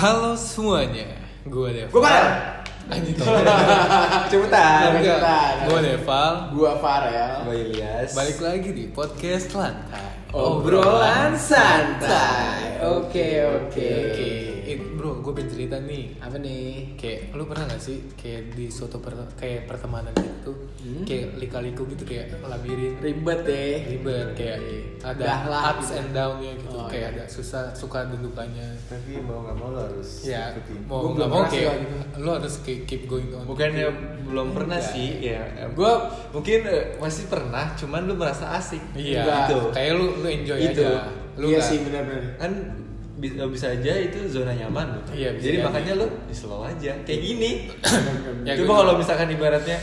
Halo semuanya, gue Deval. Gue Farel. Anjing Cepetan, cepetan. Gue Deval. Gua Farel. Gue Ilyas Balik lagi di podcast Lantai. Obrolan santai. Oke, oke. Oke, gue pengen cerita nih. Apa nih? Kayak lu pernah gak sih kayak di suatu per- kayak pertemanan gitu, Hmm? kayak lika-liku gitu kayak labirin Ribet deh. ribet kayak ada Dahlah ups gitu. and down-nya gitu, Oh, kayak iya. ada susah suka dan dukanya. Tapi mau gak mau lo harus Ya, ikutin. mau belum mau kayak gitu. lu harus keep, keep going on. Bukannya gitu. belum pernah Enggak. sih ya Gua- Mungkin eh, masih pernah Cuman lu merasa asik Iya. Gitu kayak lu lu enjoy Itu. aja. Lu iya nggak- sih benar-benar. Kan bisa, bisa aja itu zona nyaman lo Iya, bisa Jadi jadi. makanya lu di slow aja Kayak gini Ya, Coba kalau misalkan ibaratnya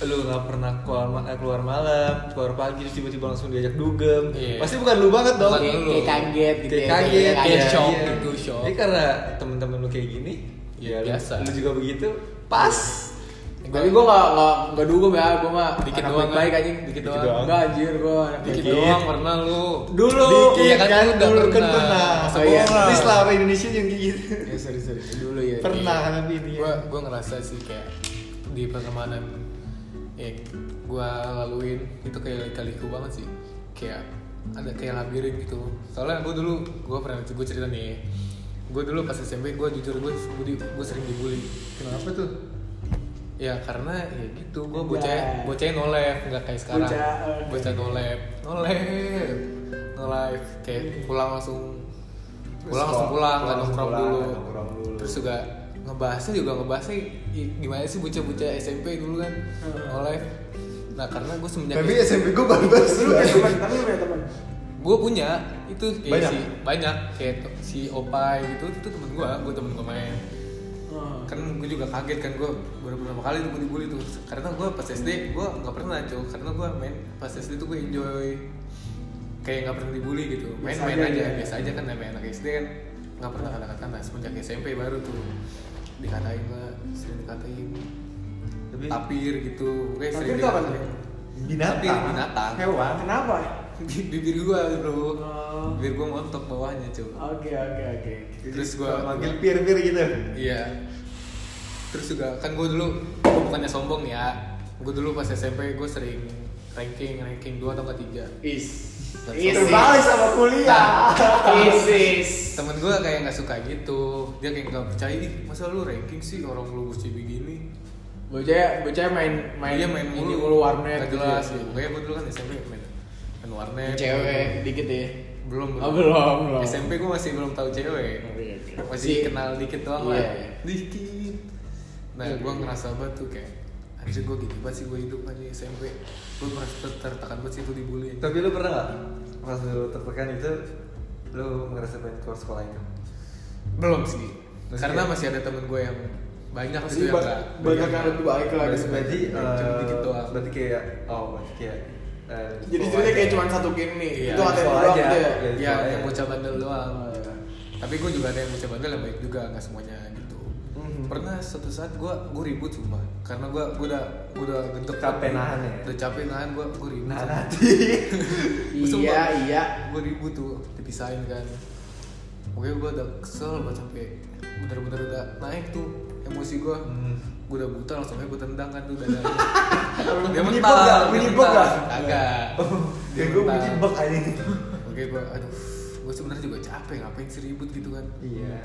lu nggak pernah keluar, ma- eh, keluar malam, keluar pagi terus tiba-tiba langsung diajak dugem, Iya. pasti bukan lu banget dong. Kayak, lu. kayak kaget gitu kayak ya. kaget, kayak iya, shock iya. gitu, shock. Jadi karena temen-temen lu kayak gini, Ya, ya, biasa. Lu juga begitu, pas. Tapi gua gak, gak, gak dugem ya, gua mah Dikit anak doang, baik kan? anjing Dikit doang. Enggak anjir gua anak Dikit baik. doang pernah lu. Dulu. Dikit Iya kan, kan, lu udah dulu kan pernah. Bohong. Ini selama Indonesia yang kayak gitu. Ya sorry sorry. Dulu ya. Pernah kan tapi ini. Gua gua ngerasa sih kayak di pertemanan yang gua laluin itu kayak lika-liku banget sih. Kayak ada kayak labirin gitu. Soalnya gua dulu gua pernah gua cerita nih. Gua dulu pas SMP gua jujur gua gua, di- gua sering dibully. Kenapa tuh? Ya karena ya gitu, gue Ya. bocah bocah no life nggak kayak sekarang. Bocah, oke. Bocah no life, no life, no life. Kayak pulang langsung pulang langsung pulang, nggak nongkrong pulang, dulu. dulu. Terus juga ngebahasnya juga ngebahasnya gimana sih bocah-bocah SMP dulu kan no life. Nah karena gue semenjak Tapi SMP gue bagus. Lu punya teman, tapi lu punya teman. gue punya itu kayak Banyak? si banyak kayak si Opai gitu itu temen gue, gue temen gue main Oh. kan gue juga kaget kan gue baru pertama kali tuh dibully tuh karena gue pas SD gue nggak pernah cuy karena gue main pas SD tuh gue enjoy kayak nggak pernah dibully gitu main Biasa main aja, aja, ya. biasa aja kan namanya anak SD kan nggak pernah kata-kata nah semenjak SMP baru tuh dikatain gue sering dikatain Tapi tapir gitu kayak Tapir sering itu apa dikatain binatang. Tapir, binatang Hewan. Kenapa? Bi- bibir gue bro Oh. bibir gue montok bawahnya cuy Oke oke oke. Terus gue gua- manggil pir-pir gitu. Iya. Terus juga kan gue dulu gue bukannya sombong ya. Gue dulu pas SMP gue sering ranking ranking 2 atau 3. Is. All. Terbalik sama kuliah. Is is. Temen gue kayak nggak suka gitu. Dia kayak nggak percaya ih masa lu ranking sih orang lu mesti begini. Bocah bocah main main Iya main ini mulu warnet Nggak gitu jelas ya. ya. Pokoknya gue dulu kan SMP main main warnet. Cewek dikit ya. Belum Oh, belum, belum. SMP gue masih belum tahu cewek. Oh, iya. Masih Si- kenal dikit doang Iya, lah. iya. Dikit. Nah, Iya, gue iya. ngerasa banget tuh kayak anjir gue gini banget sih gue hidup aja SMP. Gue merasa ter- tertekan banget sih itu dibully. Tapi lu pernah gak pas lu tertekan itu lu ngerasa pengen keluar sekolah itu? Belum sih. Masih Karena ya? masih ada temen gue yang banyak sih yang banyak yang lebih baik lah Berarti, gitu. berarti, Cuma eh, dikit doang. berarti kayak oh berarti kayak eh, Jadi ceritanya kayak cuma satu game nih. Iya, Itu ada sekolah doang aja. gitu ya. Iya. Ya, yang bocah bandel doang. Oh, iya. Tapi gue juga ada yang bocah bandel yang baik juga, nggak semuanya gitu. Mhm. Pernah suatu saat gue gue ribut cuma karena gue gue udah gue udah gendek Capek nahan ya? Udah capek nahan gue gue ribut. Nah, nanti Iya iya. gue ribut tuh dipisahin kan Oke gue udah kesel banget sampai bener-bener udah naik tuh emosi gue Hmm. gue udah buta langsung aja gue tendang kan tuh dadanya dia mental dia bok mental. nggak? kagak Kayak gue bunyi bak aja oke gue aduh gue sebenarnya juga capek ngapain sih ribut gitu kan Iya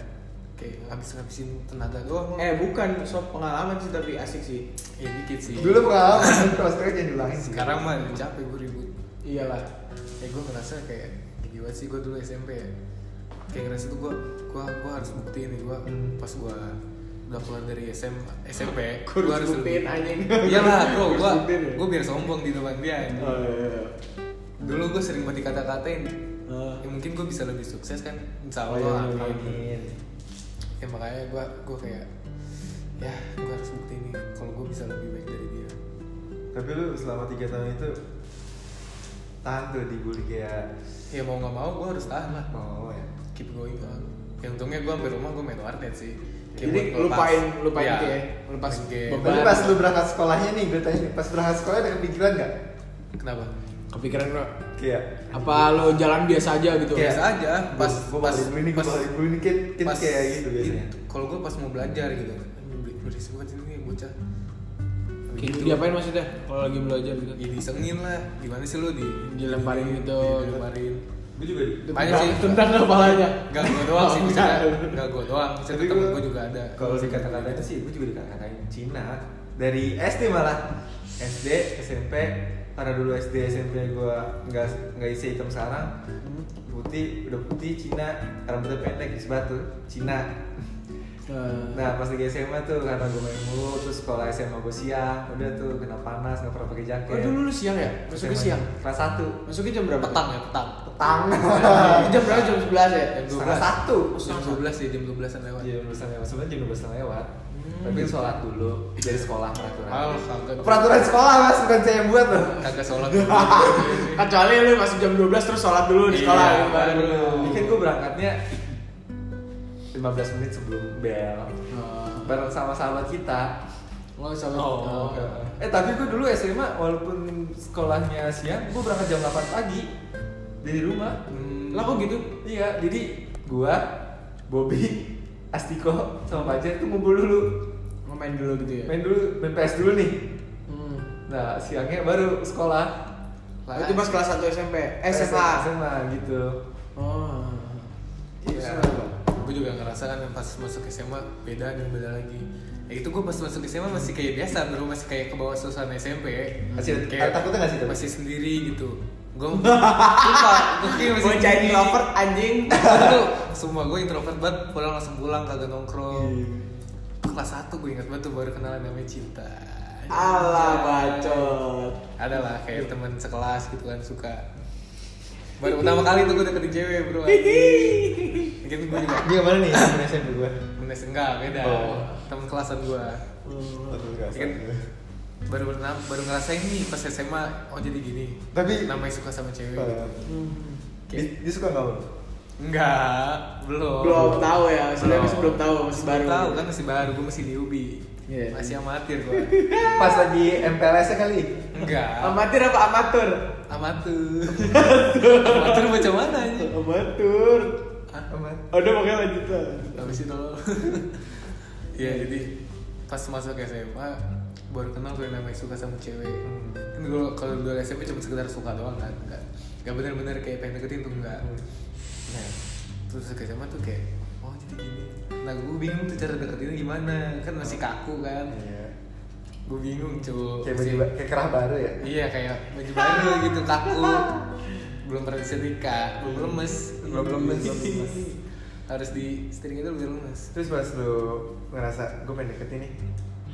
kayak habis ngabisin tenaga doang Eh bukan soal pengalaman sih tapi asik sih. ya dikit sih Dulu pengalaman terus sekarang jangan diulangin sih sekarang mah capek gue ribut Iyalah. ya gue ngerasa kayak gini banget sih gue dulu SMP ya kayak ngerasa tuh gue gue gue harus buktiin nih gue Hmm. pas gue udah keluar dari SM, SMP Gue gue harus buktiin anjing. iyalah bro gue buktiin ya? gue biar sombong di depan dia anjing. Oh iya. iya. dulu gue sering banget dikata-katain Oh. ya mungkin gue bisa lebih sukses kan insya Oh, Allah iya, amin. Ya makanya gue gue kayak ya gue harus buktiin nih kalau gue bisa lebih baik dari dia Tapi lu selama 3 tahun itu tahan tuh dibully kayak ya mau nggak mau gue harus tahan lah oh ya. keep going on ya untungnya gue sampai rumah gue main warnet sih Kayak Jadi lupain lupain gitu ya. Lepas game. Tapi pas lu berangkat sekolahnya nih, gue tanya pas berangkat sekolah ada kepikiran gak? kenapa Kepikiran nggak? Kayak Apa lo jalan biasa aja gitu? biasa aja. Pas gue pas dulu ini pas dulu ini kan pas kayak gitu biasanya. Kalau gue pas mau belajar gitu. Berisik banget ini bocah. Kayak gitu. Diapain maksudnya kalau lagi belajar gitu? ya disengin lah. Gimana sih lu di Dilemparin gitu. dilemparin. Gue juga banyak sih. Tendang kepalanya. Gak gue doang sih, enggak. Gak gue doang, Tapi temen gua- gue juga ada. kalau dikata-kata itu sih gue juga dikata-katain Cina. Dari SD malah. SD SMP karena dulu SD SMP gue nggak nggak isi hitam sarang putih udah putih Cina rambutnya pendek isi batu Cina. Eh, nah pas lagi SMA tuh karena gue main mulu terus sekolah SMA gue siang udah tuh kena panas nggak pernah pakai jaket. Oh dulu lu siang ya? Masuknya siang? kelas satu. Masuknya jam berapa? Petang ya, petang. Petang. Jam berapa? Jam 11 ya? Jam setengah satu. Jam 12 sih, jam 12an lewat. Jam dua lewat. Sebenarnya jam dua belas lewat tapi sholat dulu dari sekolah peraturan Ah, kagak peraturan sekolah mas bukan saya yang buat loh Kagak sholat dulu Kecuali lu masuk jam 12 terus sholat dulu di Iya, sekolah kan. baru. ini kan gue berangkatnya 15 menit sebelum bel Oh. bareng sama sahabat kita Oh, sholat. Oh. eh tapi gue dulu SMA walaupun sekolahnya siang gue berangkat jam 8 pagi dari rumah Hmm. Lah kok gitu? iya jadi gue Bobby Astiko sama Fajar tuh ngumpul dulu Mau main dulu gitu ya? main dulu main PS dulu nih Hmm. nah siangnya baru sekolah Oh, itu pas kelas 1 SMP, eh, SMA. SMA gitu Oh. Iya. Gue juga ngerasa kan pas masuk SMA beda dan beda lagi Ya itu gue pas masuk SMA masih kayak biasa, bro masih kayak ke bawah suasana SMP Masih- kayak takutnya nggak sih? Masih sendiri gitu Gue lupa, gue kayak masih Bocah introvert anjing. Sumpah gue introvert banget, pulang langsung pulang kagak nongkrong. Iya. Kelas 1 gue ingat banget tuh baru kenalan namanya Cinta. Alah bacot. Ada lah kayak teman sekelas gitu kan suka. Baru pertama kali tuh gue deketin cewek bro. Gitu gue juga. Dia mana nih? Temen SMP gue Menes enggak, beda. Oh. Temen kelasan gue Kan baru pernah baru ngerasain nih pas SMA oh jadi gini. Tapi- namanya suka sama cewek gitu. dia, dia suka nggak lo enggak belum Belum tahu ya, sebenarnya masih belum tahu, masih baru. tahu kan masih baru gue masih newbie Iya. masih amatir gue pas lagi MPLS kali enggak Amatir apa amatur? amatir amatir macam mana aja Amatur. Hah? Aman. Udah pokoknya lanjut lah. Sih tolong? Iya jadi pas masuk SMA baru kenal gue namanya suka sama cewek. Kan gue kalau dulu SMP cuma sekedar suka doang kan, enggak enggak bener-bener kayak pengen deketin tuh enggak. Nah, terus ke SMA tuh kayak oh jadi gini. Nah gue bingung tuh cara deketinnya gimana, kan masih kaku kan. Iya. Gue bingung cuy. kayak baju ba- kayak kerah baru ya Iya kayak baju baru gitu kaku. Belum pernah belum lemes, Belum lemes, belum lemes. Harus di setrika itu biar lemes. terus pas lu ngerasa gue pengen deketin nih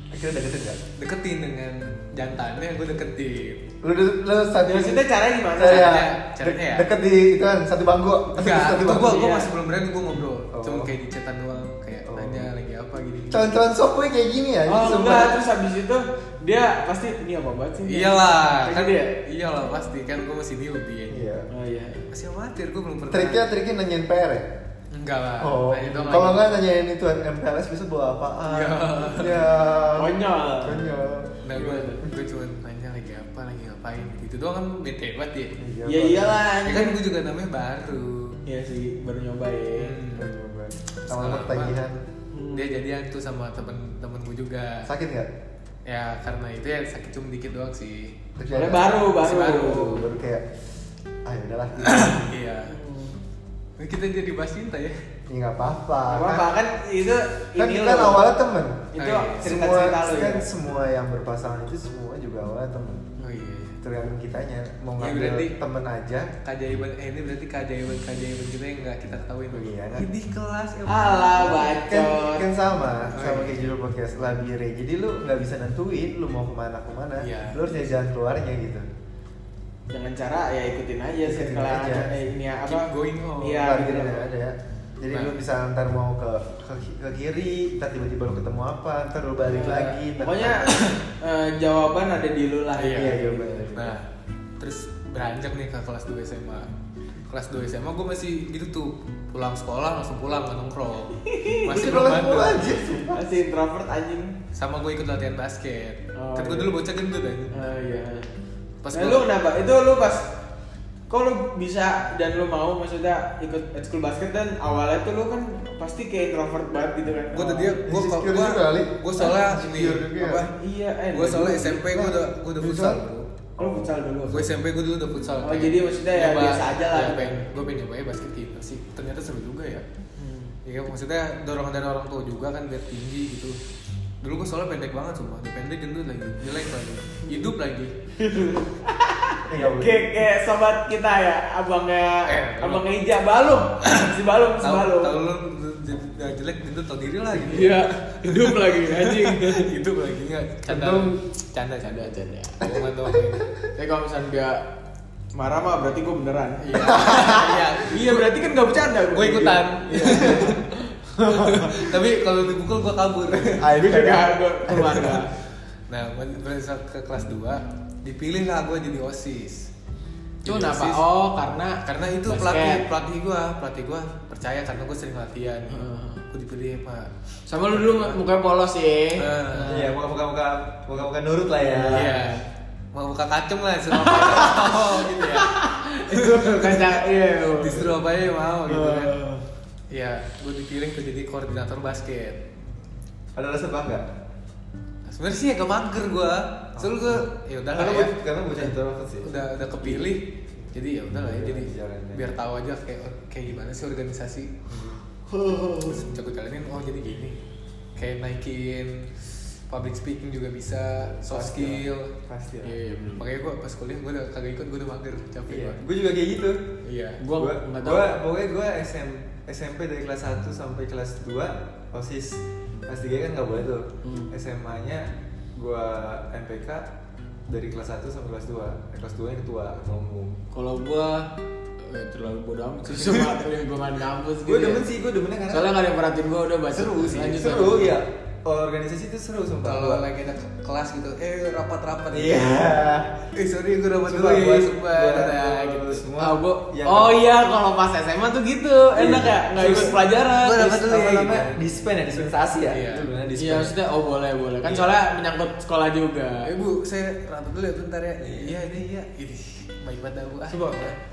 akhirnya deketin gak? deketin dengan jantannya gue deketin lu lu saat Maksudnya caranya gimana? Saya Caranya- caranya ya? deket di itu kan satu bangku enggak satu bangku gue gue Iya. masih belum berani gue ngobrol Oh. cuma kayak di chatan doang kayak Oh. nanya lagi apa gini calon-calon software kayak gini ya Oh sumpah. enggak, terus habis itu dia pasti ini apa banget sih? iyalah kan gitu ya? iyalah pasti kan gue masih newbie iya Oh iya. masih amatir gue belum pernah triknya triknya nanyain PR ya enggak lah Oh, doang kalau nggak nanyain itu MPLS bisa bawa apaan? Iya. Ya. Konyol. Konyol. nah gue gue cuma nanya lagi apa lagi ngapain gitu itu doang kan bete banget ya Iya, Ya iyalah. ya kan gue juga namanya baru Iya sih, baru nyobain. Hmm. Sama ketagihan. dia jadian tuh sama temen-temen gue juga Sakit nggak? ya karena itu ya sakit cuma dikit doang sih Soalnya baru, Masih baru. baru. Baru kayak ah ya udahlah. iya kita jadi bahas cinta ya Ini nggak apa-apa. Gak apa-apa kan itu Kan ini kan loh. awalnya temen. Itu Oh, iya. Semua kan ya. semua yang berpasangan itu semua juga awalnya temen. oh iya Tergantung kitanya mau Ya, ngambil berarti- temen aja. keajaiban eh ini berarti keajaiban keajaiban kita yang nggak kita ketahui tuh Iya, kan? di kelas ya Alah, Kan, bacot. kan sama, Oh, sama iya. kayak judul podcast labire. Jadi lu nggak bisa nentuin lu mau ke mana ke mana. Iya. Lu harus jalan keluarnya gitu. Dengan cara ya ikutin aja Ikutin circle aja. aja. Eh, ini apa? Keep going on. Iya, Labirin gitu. yang ada. Jadi Nah. lu bisa ntar mau ke, ke ke kiri, ntar tiba-tiba lu ketemu apa, ntar lu balik lagi. ntar- Pokoknya eh, jawaban ada di lu lah. Iya, jawabannya. nah terus beranjak nih ke kelas 2 SMA kelas 2 SMA gue masih gitu tuh pulang sekolah langsung pulang nggak nongkrong masih belum. Masih introvert anjing. sama gue ikut latihan basket Oh, kan gue iya. dulu bocah gendut aja Oh iya. Pas nah, gua- lu kenapa? Itu lu pas kok lu bisa dan lu mau maksudnya ikut school basket dan awalnya tuh lu kan pasti kayak introvert banget gitu kan. gue tadi gue gue juga kali. gue soalnya ini ya. apa Iya, eh. gue soalnya SMP gue udah gue udah futsal Lu futsal dulu. gue SMP gue dulu udah futsal Oh, jadi maksudnya ya biasa aja lah. gue pengen gue pengen nyobain basket gitu sih ternyata seru juga ya Hmm. Iya maksudnya dorongan dari orang tua juga kan biar tinggi gitu Dulu gue soalnya pendek banget sumpah Udah pendek gendut lagi Jelek lagi Hidup lagi boleh. Kayak kayak sobat kita ya, abangnya Eh, abangnya Ija Balung. si Balung, si Balung. tahu lu jelek gendut tau diri lah gitu Iya, hidup lagi anjing. Hidup lagi nggak Canda Canda canda canda. Doang ini. Tapi kalau misalnya dia marah mah berarti gue beneran. Iya Iya Iya berarti kan gak bercanda Gue ikutan Tapi kalau dipukul gue kabur Ah, Gue itu juga gue keluarga. Nah berasa ke kelas 2 Dipilih lah gue jadi OSIS Itu Jadi kenapa? OSIS. Oh karena karena itu basket. pelatih pelatih gua pelatih gua percaya karena gua sering latihan Hmm. gua dipilih pak Sama lu dulu mukanya polos ya. Eh, Iya, muka-muka muka muka nurut lah ya. iya mau buka kacung lah aja mau gitu ya Itu kaca iya. disuruh apa aja mau gitu kan Eh. Iya, gue dipilih ke jadi koordinator basket. Ada rasa bangga? Sebenarnya sih agak mager gue, soalnya gue ya udah lah Karena ya, karena bocah introvert sih. udah udah kepilih, jadi ya udah lah ya, Iya, jadi jalannya. biar tahu aja kayak kayak gimana sih organisasi. Terus coba jalanin, oh jadi gini, kayak naikin public speaking juga bisa, soft Pasti lah, skill. pasti lah. Iya, iya, bener. Makanya gue pas kuliah gue udah kagak ikut, gue udah mager, capek Iya, gue. gue juga kayak gitu. Iya. Gua Gua, nggak tahu. gua pokoknya gue SM, SMP dari kelas 1 sampai kelas 2 OSIS kelas 3 kan nggak boleh tuh Hmm. SMA nya gue MPK dari kelas 1 sampai kelas 2 eh, kelas 2 nya ketua ketua umum Kalau gua eh, terlalu bodo amat sih sama lingkungan kampus gue gitu. demen ya. sih gue demennya karena Soalnya gak ada yang perhatiin gua udah baca. seru sih Lanjut, seru ya organisasi itu seru sumpah Kalau Gua- lagi ada ke- kelas gitu, eh rapat-rapat. iya Eh sorry gue Sumpah, duit, buat- sumpah. Nah, gitu. semua Ah, gua, yang- oh iya kalau pas SMA tuh gitu enak ya nggak ikut pelajaran. Gua Terus duit. apa namanya dispen ya dispensasi ya Iya. Itu Iya maksudnya oh boleh boleh kan Iya. soalnya menyangkut sekolah juga. Eh bu, saya rapat dulu ya bentar ya. Iya. Iya, ini iya. Ini baik banget bu. Ah, Coba.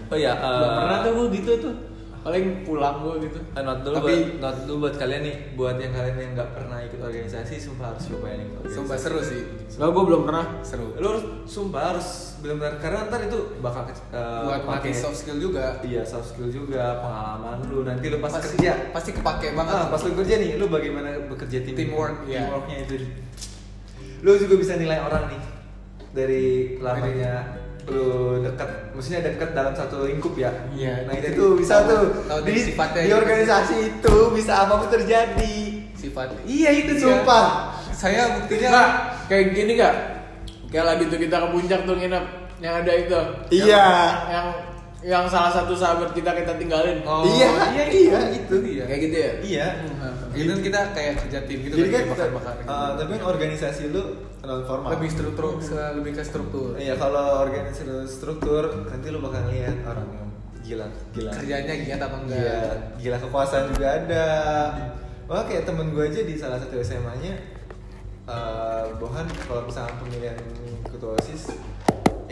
oh ya Nggak pernah tuh gua gitu tuh. Paling pulang gua gitu. Eh, not dulu Tapi- buat not dulu buat kalian nih buat yang kalian yang nggak pernah ikut organisasi sumpah harus cobain ikut organisasi Sumpah seru sih. Soalnya gua belum pernah. Seru. lu harus sumpah harus benar-benar karena ntar itu bakal eh, Buat pakai- makin soft skill juga. iya soft skill juga pengalaman lu nanti lu pas Pasti- kerja Pasti kepake banget. ah, pas lu kerja nih lu bagaimana bekerja tim Teamwork, iya. teamworknya itu lu juga bisa nilai orang nih dari lamanya lu dekat maksudnya dekat dalam satu lingkup ya Iya, nah itu tuh bisa tahu- tuh tahu di, sifatnya di organisasi itu bisa apa pun terjadi Sifat. Iya itu dia. Sumpah. Saya buktinya Nggak, kayak gini nggak? Kayak lagi tuh kita ke puncak tuh nginep yang ada itu. Iya. Yang, yang yang salah satu sahabat kita kita tinggalin. Oh, iya, iya, iya, itu. itu. Iya. Kayak gitu ya? iya Itu kan kita kayak kerja tim gitu jadi kan gitu. uh, tapi kan organisasi lu non formal lebih struktur, se- lebih ke struktur. iya kalau organisasi lu struktur nanti lu bakal lihat orang yang gila gila Kerjanya giat apa enggak? Iya, gila kekuasaan juga ada. Wah kayak temen gue aja di salah satu SMA-nya eh Bohan kalau misalnya pemilihan ketua OSIS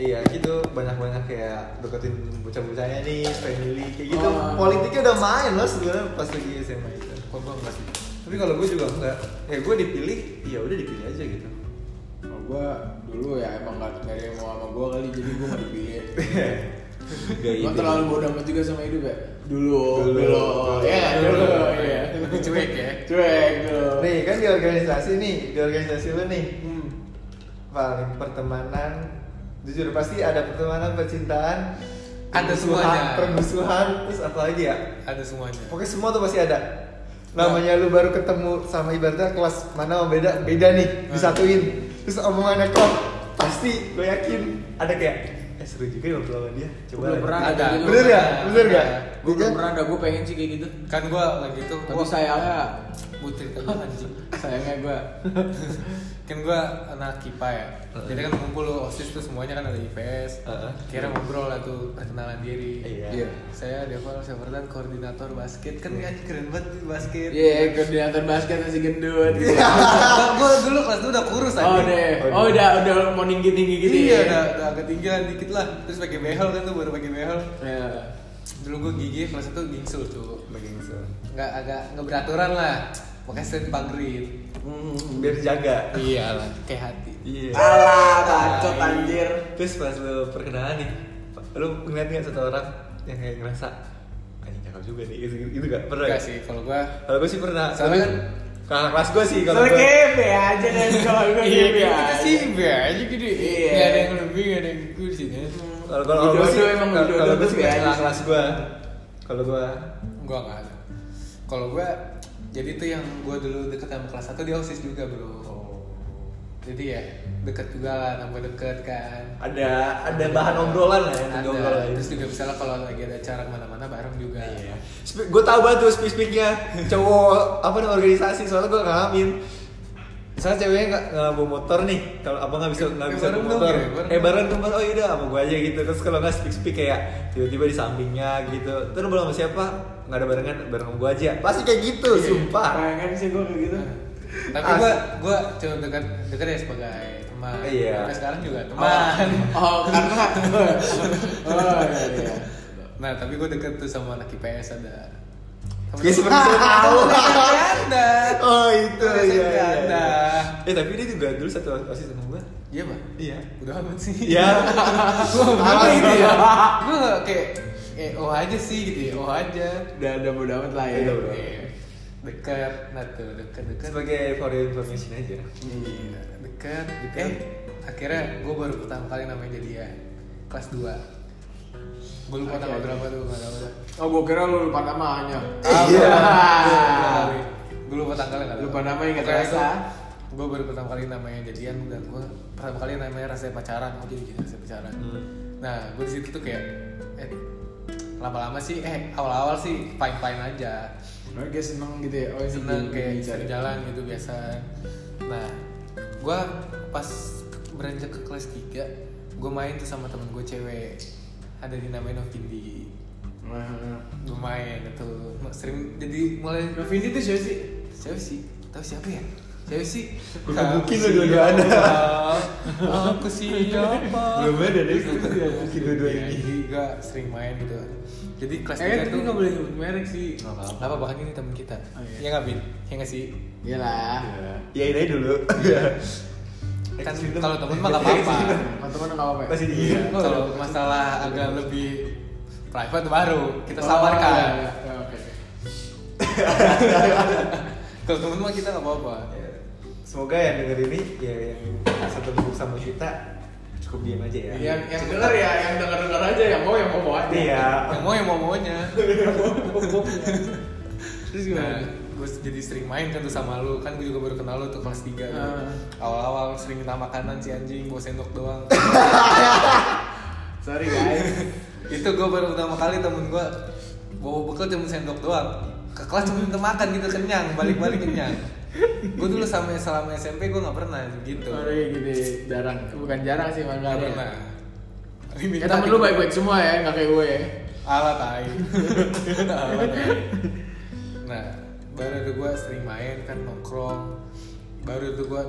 Iya gitu banyak-banyak kayak deketin bocah-bocahnya nih family kayak gitu Oh. politiknya udah main loh sebenarnya pas lagi SMA itu. Kok gua enggak sih? Tapi kalau gue juga enggak, ya gue dipilih, ya udah dipilih aja gitu. Oh, gua dulu ya emang gak, gak ada yang mau sama gua kali jadi gua gak dipilih. Gak Gua terlalu bodoh amat juga sama hidup ya. Dulu, Dulu. dulu, ya dulu, ya. Cuek ya. Cuek dulu. Nih kan di organisasi nih, di organisasi lu nih, Hmm. paling pertemanan jujur pasti ada pertemanan percintaan Ada semuanya. permusuhan terus apa lagi ya Ada semuanya. pokoknya semua tuh pasti ada namanya lu baru ketemu sama ibaratnya kelas mana sama beda beda nih Hmm. disatuin terus omongannya kok pasti gue yakin ada kayak eh seru juga ya ngobrol dia coba belum lagi." pernah Ada. gitu. bener ya bener gak Gua belum pernah ada, gua pengen sih kayak gitu. Kan gua lagi tuh Tapi sayangnya Gue cerita dulu anjing. sayangnya gua kan gue anak kipa ya jadi kan ngumpul lu osis tuh semuanya kan ada IPS Heeh. kira ngobrol lah tuh perkenalan diri Iya. Iya. saya Deval Syafrdan koordinator basket kan ya keren banget di basket Iya, koordinator basket masih gendut gitu. gue dulu kelas itu udah kurus aja Oh deh, oh udah udah mau tinggi tinggi gitu iya ya. udah, udah ketinggian dikit lah terus pakai behel kan tuh baru pakai behel Ya. dulu gue gigi kelas itu gingsul tuh so. nggak agak nggak beraturan lah pakai set pagrid Hmm. Biar dijaga. iya lah kayak hati Iya. Alah, bacot anjir. Terus pas lu perkenalan nih, lu ngeliat nggak satu orang yang kayak ngerasa anjing cakep juga nih, gitu, gitu gak? Pernah enggak gak? sih kalau gue Kalau gue sih pernah. Soalnya Tapi kakak kelas gue sih kalau Soalnya gue. kebe aja kan kalau gue iya kebe kita aja. sih be aja gitu Iya. nggak ada yang lebih nggak ada yang kurang sih ya. Kalau kalau gue sih, kalau kalau gue tuh sih kakak aja kelas gue. Kalau gue gue nggak ada kalau gue jadi tuh yang gue dulu deket sama kelas satu dia osis juga bro jadi ya deket juga lah tambah deket kan ada ada bahan obrolan lah ya, ada obrolan. terus juga misalnya kalau lagi ada acara ke mana-mana bareng juga Iya. Gue tau banget tuh speak speaknya cowok apa organisasi soalnya gue ngalamin. Misalnya ceweknya nggak nggak bawa motor nih, kalau apa nggak bisa nggak bisa bareng bawa motor, ya, bareng eh bareng tuh oh yaudah sama gue aja gitu. Terus kalau nggak speak speak kayak tiba-tiba di sampingnya gitu. Terus belum sama siapa? Nggak ada barengan, bareng sama gue aja. Pasti kayak gitu, Iya. sumpah. Pengen sih gue kayak gitu. tapi gue gue cuma dekat dekat ya sebagai teman Iya. sampai sekarang juga teman Oh, karena Oh, iya iya. nah tapi gue deket tuh sama anak IPS ada Seperti saya tahu. Oh itu Sama iya. Eh tapi dia juga dulu satu osis sama gue. iya pak Iya. udah amat sih Iya. gue Apa gitu ya gue kayak eh oh aja sih gitu ya oh aja Udah udah bodo amat lah ya. Dekat nah tuh dekat dekat Sebagai for information aja. iya dekat Dekat. eh akhirnya gue baru pertama kali namanya jadian kelas 2 gue lupa tanggal berapa tuh dah Oh, gue kira lu lupa namanya. Iya. gue lupa tanggalnya nggak tahu. Lupa nama yang nggak Pokoknya terasa. itu, gue baru pertama kali namanya jadian dan gue pertama kali namanya rasanya pacaran oh jadi gitu rasanya pacaran Hmm. nah gue di situ tuh kayak eh lama-lama sih eh awal-awal sih fine fine aja Oh, dia seneng gitu ya. Oh, seneng kayak jalan gitu biasa nah gue pas beranjak ke kelas 3 gue main tuh sama temen gue cewek ada dinamain Novindi Nah, main itu sering jadi mulai Novindi tuh siapa sih? siapa sih tahu siapa ya siapa sih Gua Aku gebukin lu dua-duanya. siapa? aku siapa Belum ada deh, mungkin dua-dua Iya, ini. gue sering main gitu jadi kelas Eh, 3 tapi tuh nggak boleh nyebut merek sih. Nggak apa-apa. apa bahkan ini temen kita Oh, iya. ya nggak bin ya nggak sih Iyalah. Ya ini dulu. kan kalau temen mah nggak apa-apa Teman-teman nggak apa-apa. Masih di Iya, kalau masalah agak lebih private baru kita Oh, samarkan iya, iya. Ya, Oke. kalau temen mah kita nggak apa-apa Semoga yang denger ini ya yang satu grup sama kita cukup diam aja ya. Yang yang denger ya, yang denger denger aja, yang mau yang mau mau aja. Iya. yang mau yang mau maunya Terus nah gimana? Gue jadi sering main kan tuh sama lu kan gue juga baru kenal lu tuh kelas 3 gitu. Ah. awal-awal sering minta makanan si anjing bawa sendok doang Sorry guys. itu gue baru pertama kali temen gue bawa bekal cuma sendok doang ke kelas cuma minta makan gitu kenyang balik-balik kenyang gue dulu sama selama SMP gue nggak pernah gitu Sorry gini jarang, bukan jarang sih nggak makanya. pernah Ya temen lu baik-baik semua ya, nggak kayak gue ya. Alat tai. Nah, baru tuh gue sering main kan nongkrong. Baru tuh gue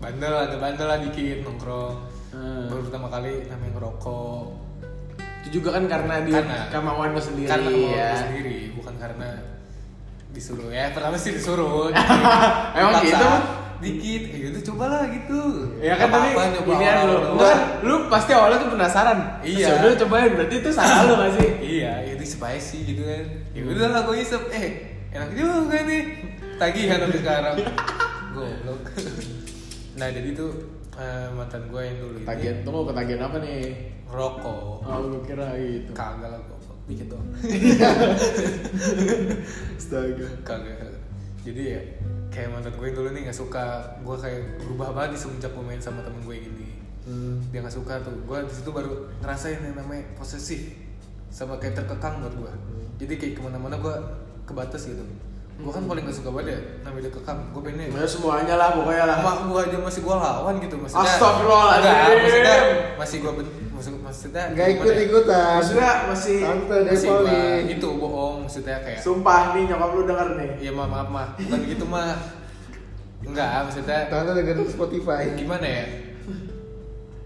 bandel ada bandel lah dikit nongkrong. Hmm. Baru pertama kali namanya ngerokok. Itu juga kan karena di Karena- kemauan lu sendiri. Karena kemauan ya. sendiri, bukan karena disuruh ya. Pertama sih disuruh. Emang gitu? Dikit, eh gitu cobalah gitu. Ya kan Nggak tapi apa-apa, nyoba ginian lu, kan lu pasti awalnya tuh penasaran. Iya. Terus udah cobain berarti itu salah lu gak sih? Iya, itu spicy gitu kan. Ya udah lah gue isep, eh enak juga nih. Tagihan sampai sekarang. Goblok. nah jadi tuh eh, mantan gue yang dulu ini Tagihan tunggu ketagihan apa nih? rokok. Oh, lu kira gitu. Kagak lah goblok, dikit. Astaga. Kagak. Jadi ya kayak mantan gue yang dulu nih nggak suka gue kayak berubah banget semenjak gue main sama temen gue gini. Hmm. Dia nggak suka tuh. Gue di situ baru ngerasain yang namanya posesif sama kayak terkekang buat gue. Jadi kayak ke mana-mana gue kebatas gitu. gue kan paling gak suka banget ya namanya kekang gue pengen Ya semuanya lah pokoknya lah. emak gue aja masih gue lawan gitu maksudnya Astagfirullahaladzim. Enggak, maksudnya masih gue maksud maksudnya Gak gimana ya? ikut-ikutan. Maksudnya masih Tante masih nih. itu bohong maksudnya kayak sumpah nih nyokap lu denger nih. Iya maaf maaf mah bukan gitu mah enggak maksudnya Tante dengerin Spotify. gimana ya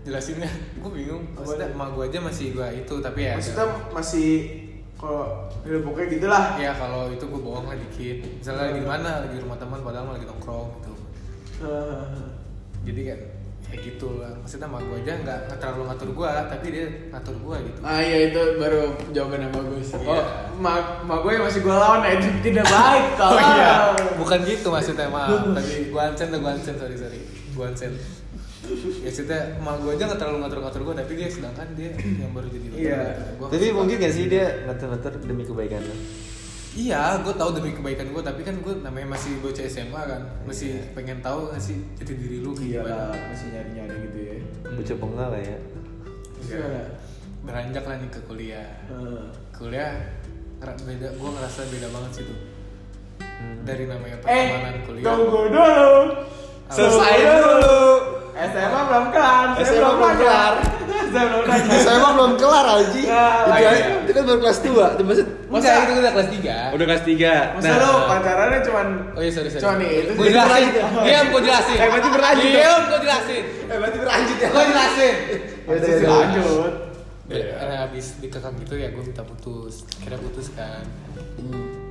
jelasinnya gue bingung maksudnya emak gue aja masih gue itu tapi ya Maksudnya masih kalau ya pokoknya gitulah. ya kalau itu gue bohong lah dikit misalnya lagi di mana lagi di rumah teman padahal lagi nongkrong gitu Eh, jadi kan kayak gitu lah maksudnya emak gue aja nggak terlalu ngatur gue tapi dia ngatur gue gitu Ah iya itu baru jawaban yang bagus. Iya. Oh, mak mak gue yang masih gue lawan nah itu tidak baik kalau. Oh iya, bukan gitu maksudnya maaf. Tadi gua ansen tuh gua ansen sorry sorry. Gua ansen. Ya maksudnya emak gua aja nggak terlalu ngatur-ngatur gua tapi dia sedangkan dia yang baru jadi Iya. Gua Tapi mungkin gak sih dia ngatur-ngatur demi kebaikan lo? Iya, gue tahu demi kebaikan gue, tapi kan gue namanya masih bocah SMA kan, masih pengen tahu nggak sih jati diri lu kayak Iya gimana. masih nyari-nyari gitu ya. Bocah bengal lah ya. Gimana? Beranjak lah nih ke kuliah. Eh, Kuliah beda, gue ngerasa beda banget sih tuh. Hmm. Dari namanya Eh, pertemanan kuliah. tunggu dulu. Selesai dulu. SMA belum kelar. SMA belum kelar. Saya belum kelar Alji. Ya, Itu, iya. itu kan baru kelas 2. Itu maksud Masa itu udah kelas 3 Udah kelas 3. Masa lu pacarannya cuman Oh iya sorry sorry. Cuma nih, itu Gue jadi jelasin. berlanjut. Diam gue jelasin. Eh, berarti berlanjut dong. Diam gue jelasin. Eh berarti berlanjut ya. Gue jelasin. Ya udah, Masih ya udah. lanjut. Karena habis dikekang gitu ya gue minta putus. Kira putus kan.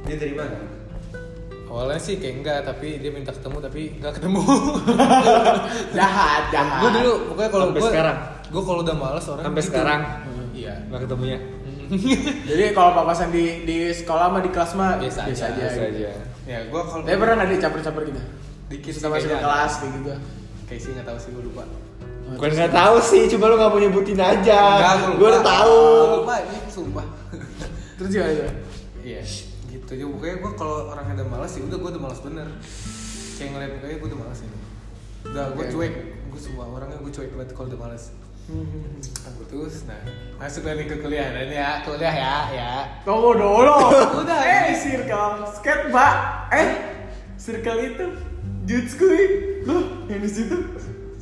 Dia dari mana? Awalnya sih kayak enggak, tapi dia minta ketemu tapi enggak ketemu. Jahat, jahat. gue dulu pokoknya kalau Sampai gue sekarang? gue kalau udah males orang Sampai gitu. sekarang? Iya. Gak ketemunya? Jadi kalau papasan di di sekolah mah di kelas mah Biasa aja, aja. Biasa gitu. aja. Ya gue kalau Tapi pernah nggak dicaper-caper gitu? dikit ke kayaknya kelas kayak gitu. Kayak sih nggak tahu sih gue lupa. Bukan gak tahu sih, cuma lu gak mau nyebutin aja. Enggak, gua Gue udah tahu. Gua lupa ini sumpah. Terus gimana? Iya, gitu aja. Pokoknya gue kalau orang udah malas sih, udah gue udah malas bener. Kayak ngeliat mukanya gue udah malas ini. Udah gue cuek, gue semua orangnya gue cuek banget kalau udah malas. Aku terus, nah masuk lagi ke kuliah, dan ya kuliah ya, ya. Tunggu dulu. Udah. Eh, circle skate, Mbak. Eh, circle itu Jutskui. Loh, yang di situ.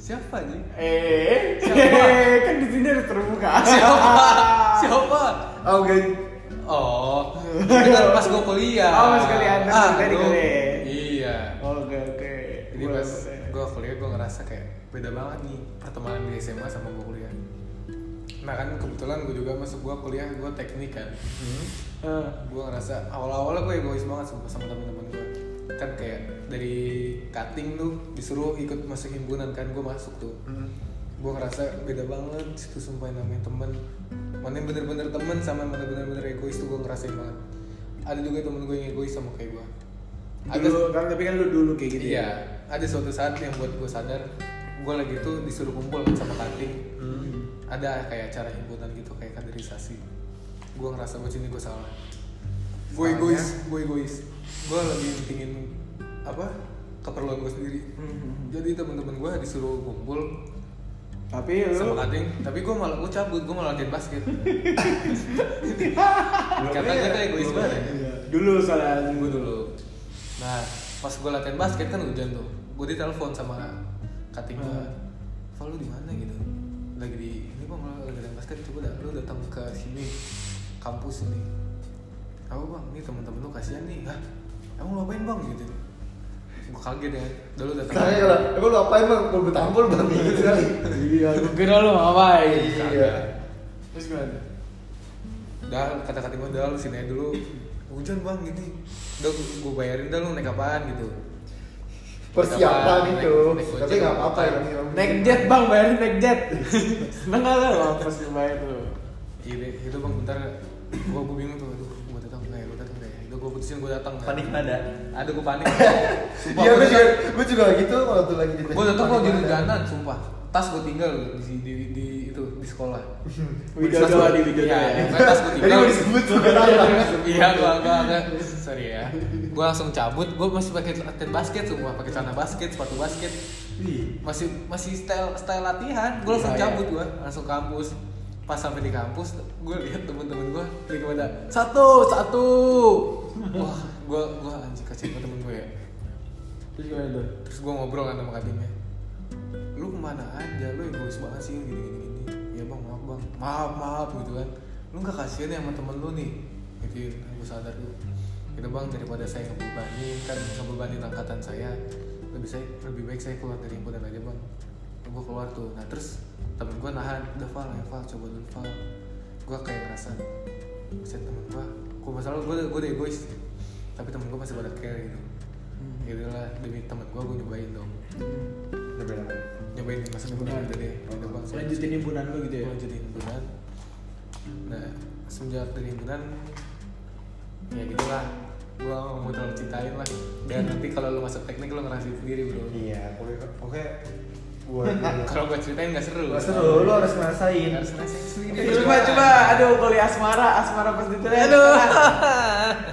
Siapa nih? Eh, Siapa? eh, kan di sini ada terbuka. Siapa? Siapa? Oh gak. Oh, kan pas gue kuliah. Oh, pas kuliah, pas Ah, kuliah di aduh. kuliah. Iya. Oke, oke. Jadi pas gue kuliah gue ngerasa kayak beda banget nih pertemanan di SMA sama gue kuliah. Nah kan kebetulan gue juga masuk gue kuliah gue teknik kan. Eh, Gue ngerasa awal-awalnya gue egois banget sama, sama teman-teman gue. Kan kayak dari cutting tuh disuruh ikut masuk himpunan kan gue masuk tuh. Gue ngerasa beda banget situ sumpah yang namanya temen. Mana yang bener-bener temen sama yang mana bener-bener egois tuh gue ngerasain banget. Ada juga temen gue yang egois sama kayak gue. Dulu kan tapi kan lu dulu kayak gitu Iya, ada suatu saat yang buat gue sadar gue lagi tuh disuruh kumpul kan sama kating ada kayak acara himpunan gitu kayak kaderisasi. Gue ngerasa gue sini gue salah. Gue egois gue egois. Gue lagi pentingin apa keperluan gue sendiri. Jadi teman-teman gue disuruh kumpul Tapi lu sama kating tapi gue malah gue cabut gue malah latihan basket. Kata gue tuh egois banget. ya. Dulu soalnya. Gue dulu. Nah pas gue latihan basket kan hujan tuh. Gue ditelepon sama kating gue Hmm. Val lu di mana gitu? Lagi di ini lu lagi latihan basket. Coba dah lu datang ke sini. Kampus ini. Apa bang? Ini temen-temen lu kasihan nih. Hah? emang lu apain bang? Gitu gue kaget ya dulu datang Saya kalau emang lu apain bang? Kalau gue tampol bang gitu kali. Iya, gue kira lu ngapain. Iya. Terus gimana? Dah kata-kata gue dah lu sini aja dulu hujan bang gini udah gue bayarin dah lu naik apaan gitu Persiapan itu. Tapi nggak apa-apa ya. Naik jet bang, bayarin naik jet. Seneng gak lu pas bayar lu? Iya itu bang bentar gue bingung tuh, aduh gue datang nggak ya, gue datang udah gue putusin gue datang Panik nada. ada gue panik. Sumpah Iya gue juga gue juga gitu kalau tuh lagi di gue datang kok jadi ganan sumpah. Tas gue tinggal di, di, di, itu di sekolah. Widodo di Widodo iya, ya. tas gue Tadi tinggal. mau disebut iya gue gue agak sorry ya. Gue langsung cabut. Gue masih pakai latihan basket sumpah. Pakai celana basket sepatu basket. Masih masih style style latihan. Gue langsung Iya, iya. cabut gue langsung kampus pas sampai di kampus gue lihat temen-temen gue lagi pada satu satu. Wah gue gue anjing kasihan banget temen gue ya. Terus gimana tuh? terus gue ngobrol kan sama katingnya lu ke mana aja? Lu egois banget sih gini gini gini. Ya bang maaf bang. Maaf maaf gitu kan. Lu nggak kasihan ya sama temen lu nih? Gitu aku sadar lu gitu bang daripada saya ngebebanin kan ngebebanin angkatan saya lebih saya lebih baik saya keluar dari himpunan aja bang gue keluar tuh. Nah terus temen gue nahan udah Val ya Val coba dulu Val. Gue kayak ngerasa bisa temen gue gue masalah gue gue udah egois. Tapi temen gue masih pada care gitu. Gitu lah demi temen gue gue nyobain dong. Udah beda lagi. nyobain masa himpunan udah deh. Udah bang saya Lanjutin himpunan lu gitu ya? jadi himpunan. Nah semenjak dari himpunan ya gitulah. Gue nggak mau terlalu ceritain lah. Dan nanti kalau lu masuk teknik lu ngerasain sendiri bro. Iya, oke buat kalau gue ceritain nggak seru Gak seru, lu harus ngerasain. harus ngerasain sendiri Coba coba, aduh kuliah asmara, asmara pas ditulis. aduh.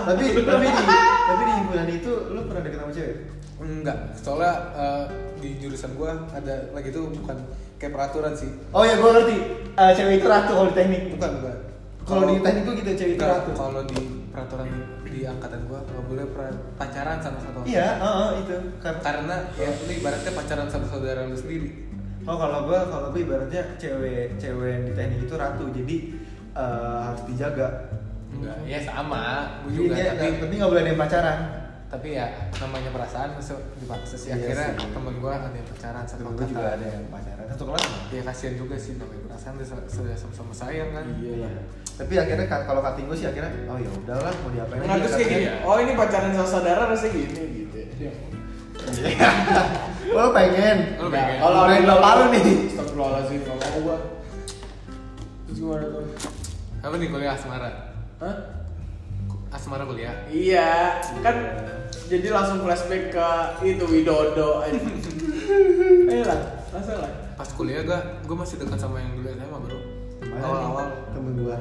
Tapi tapi di tapi di himpunan itu lu pernah deket sama cewek? enggak soalnya eh, di jurusan gue ada lagi tuh bukan kayak peraturan sih Oh ya, gua ngerti. Eh, cewek itu ratu kalau di teknik. bukan bukan Kalau di teknik tuh gitu cewek itu ratu. kalau di peraturan di angkatan gua nggak boleh pacaran sama satu orang. Iya, heeh, itu. Karena Karena ya lu ibaratnya pacaran sama saudara lu sendiri. Oh kalau gua kalau gua ibaratnya cewek cewek yang di teknik itu ratu jadi eh, harus dijaga. Enggak, ya sama, gua Jadi juga dia- tapi tapi nggak boleh ada yang pacaran. tapi ya namanya perasaan masuk dipaksa sih Iya akhirnya sih. temen gua ada yang pacaran satu gua juga ada yang pacaran satu kelas. Ya kasihan juga sih namanya perasaan sudah sama-sama sayang kan. Iya lah. Tapi akhirnya ka- kalau kating gua sih akhirnya oh ya udahlah mau diapain Nah, terus kayak gini, oh ini pacaran sama saudara rasanya gini gitu. Lo pengen. Lu pengen? Kalau Main ada bapak lu nih. Astagfirullahaladzim, gak mau gua. Terus gimana tuh? Apa nih kuliah asmara? Hah? Asmara kuliah. Iya, kan jadi langsung flashback ke itu Widodo aja. Ayo lah, langsung lah. Pas kuliah gua gua masih dekat sama yang dulu SMA, Bro. Mana Awal-awal. temen gua.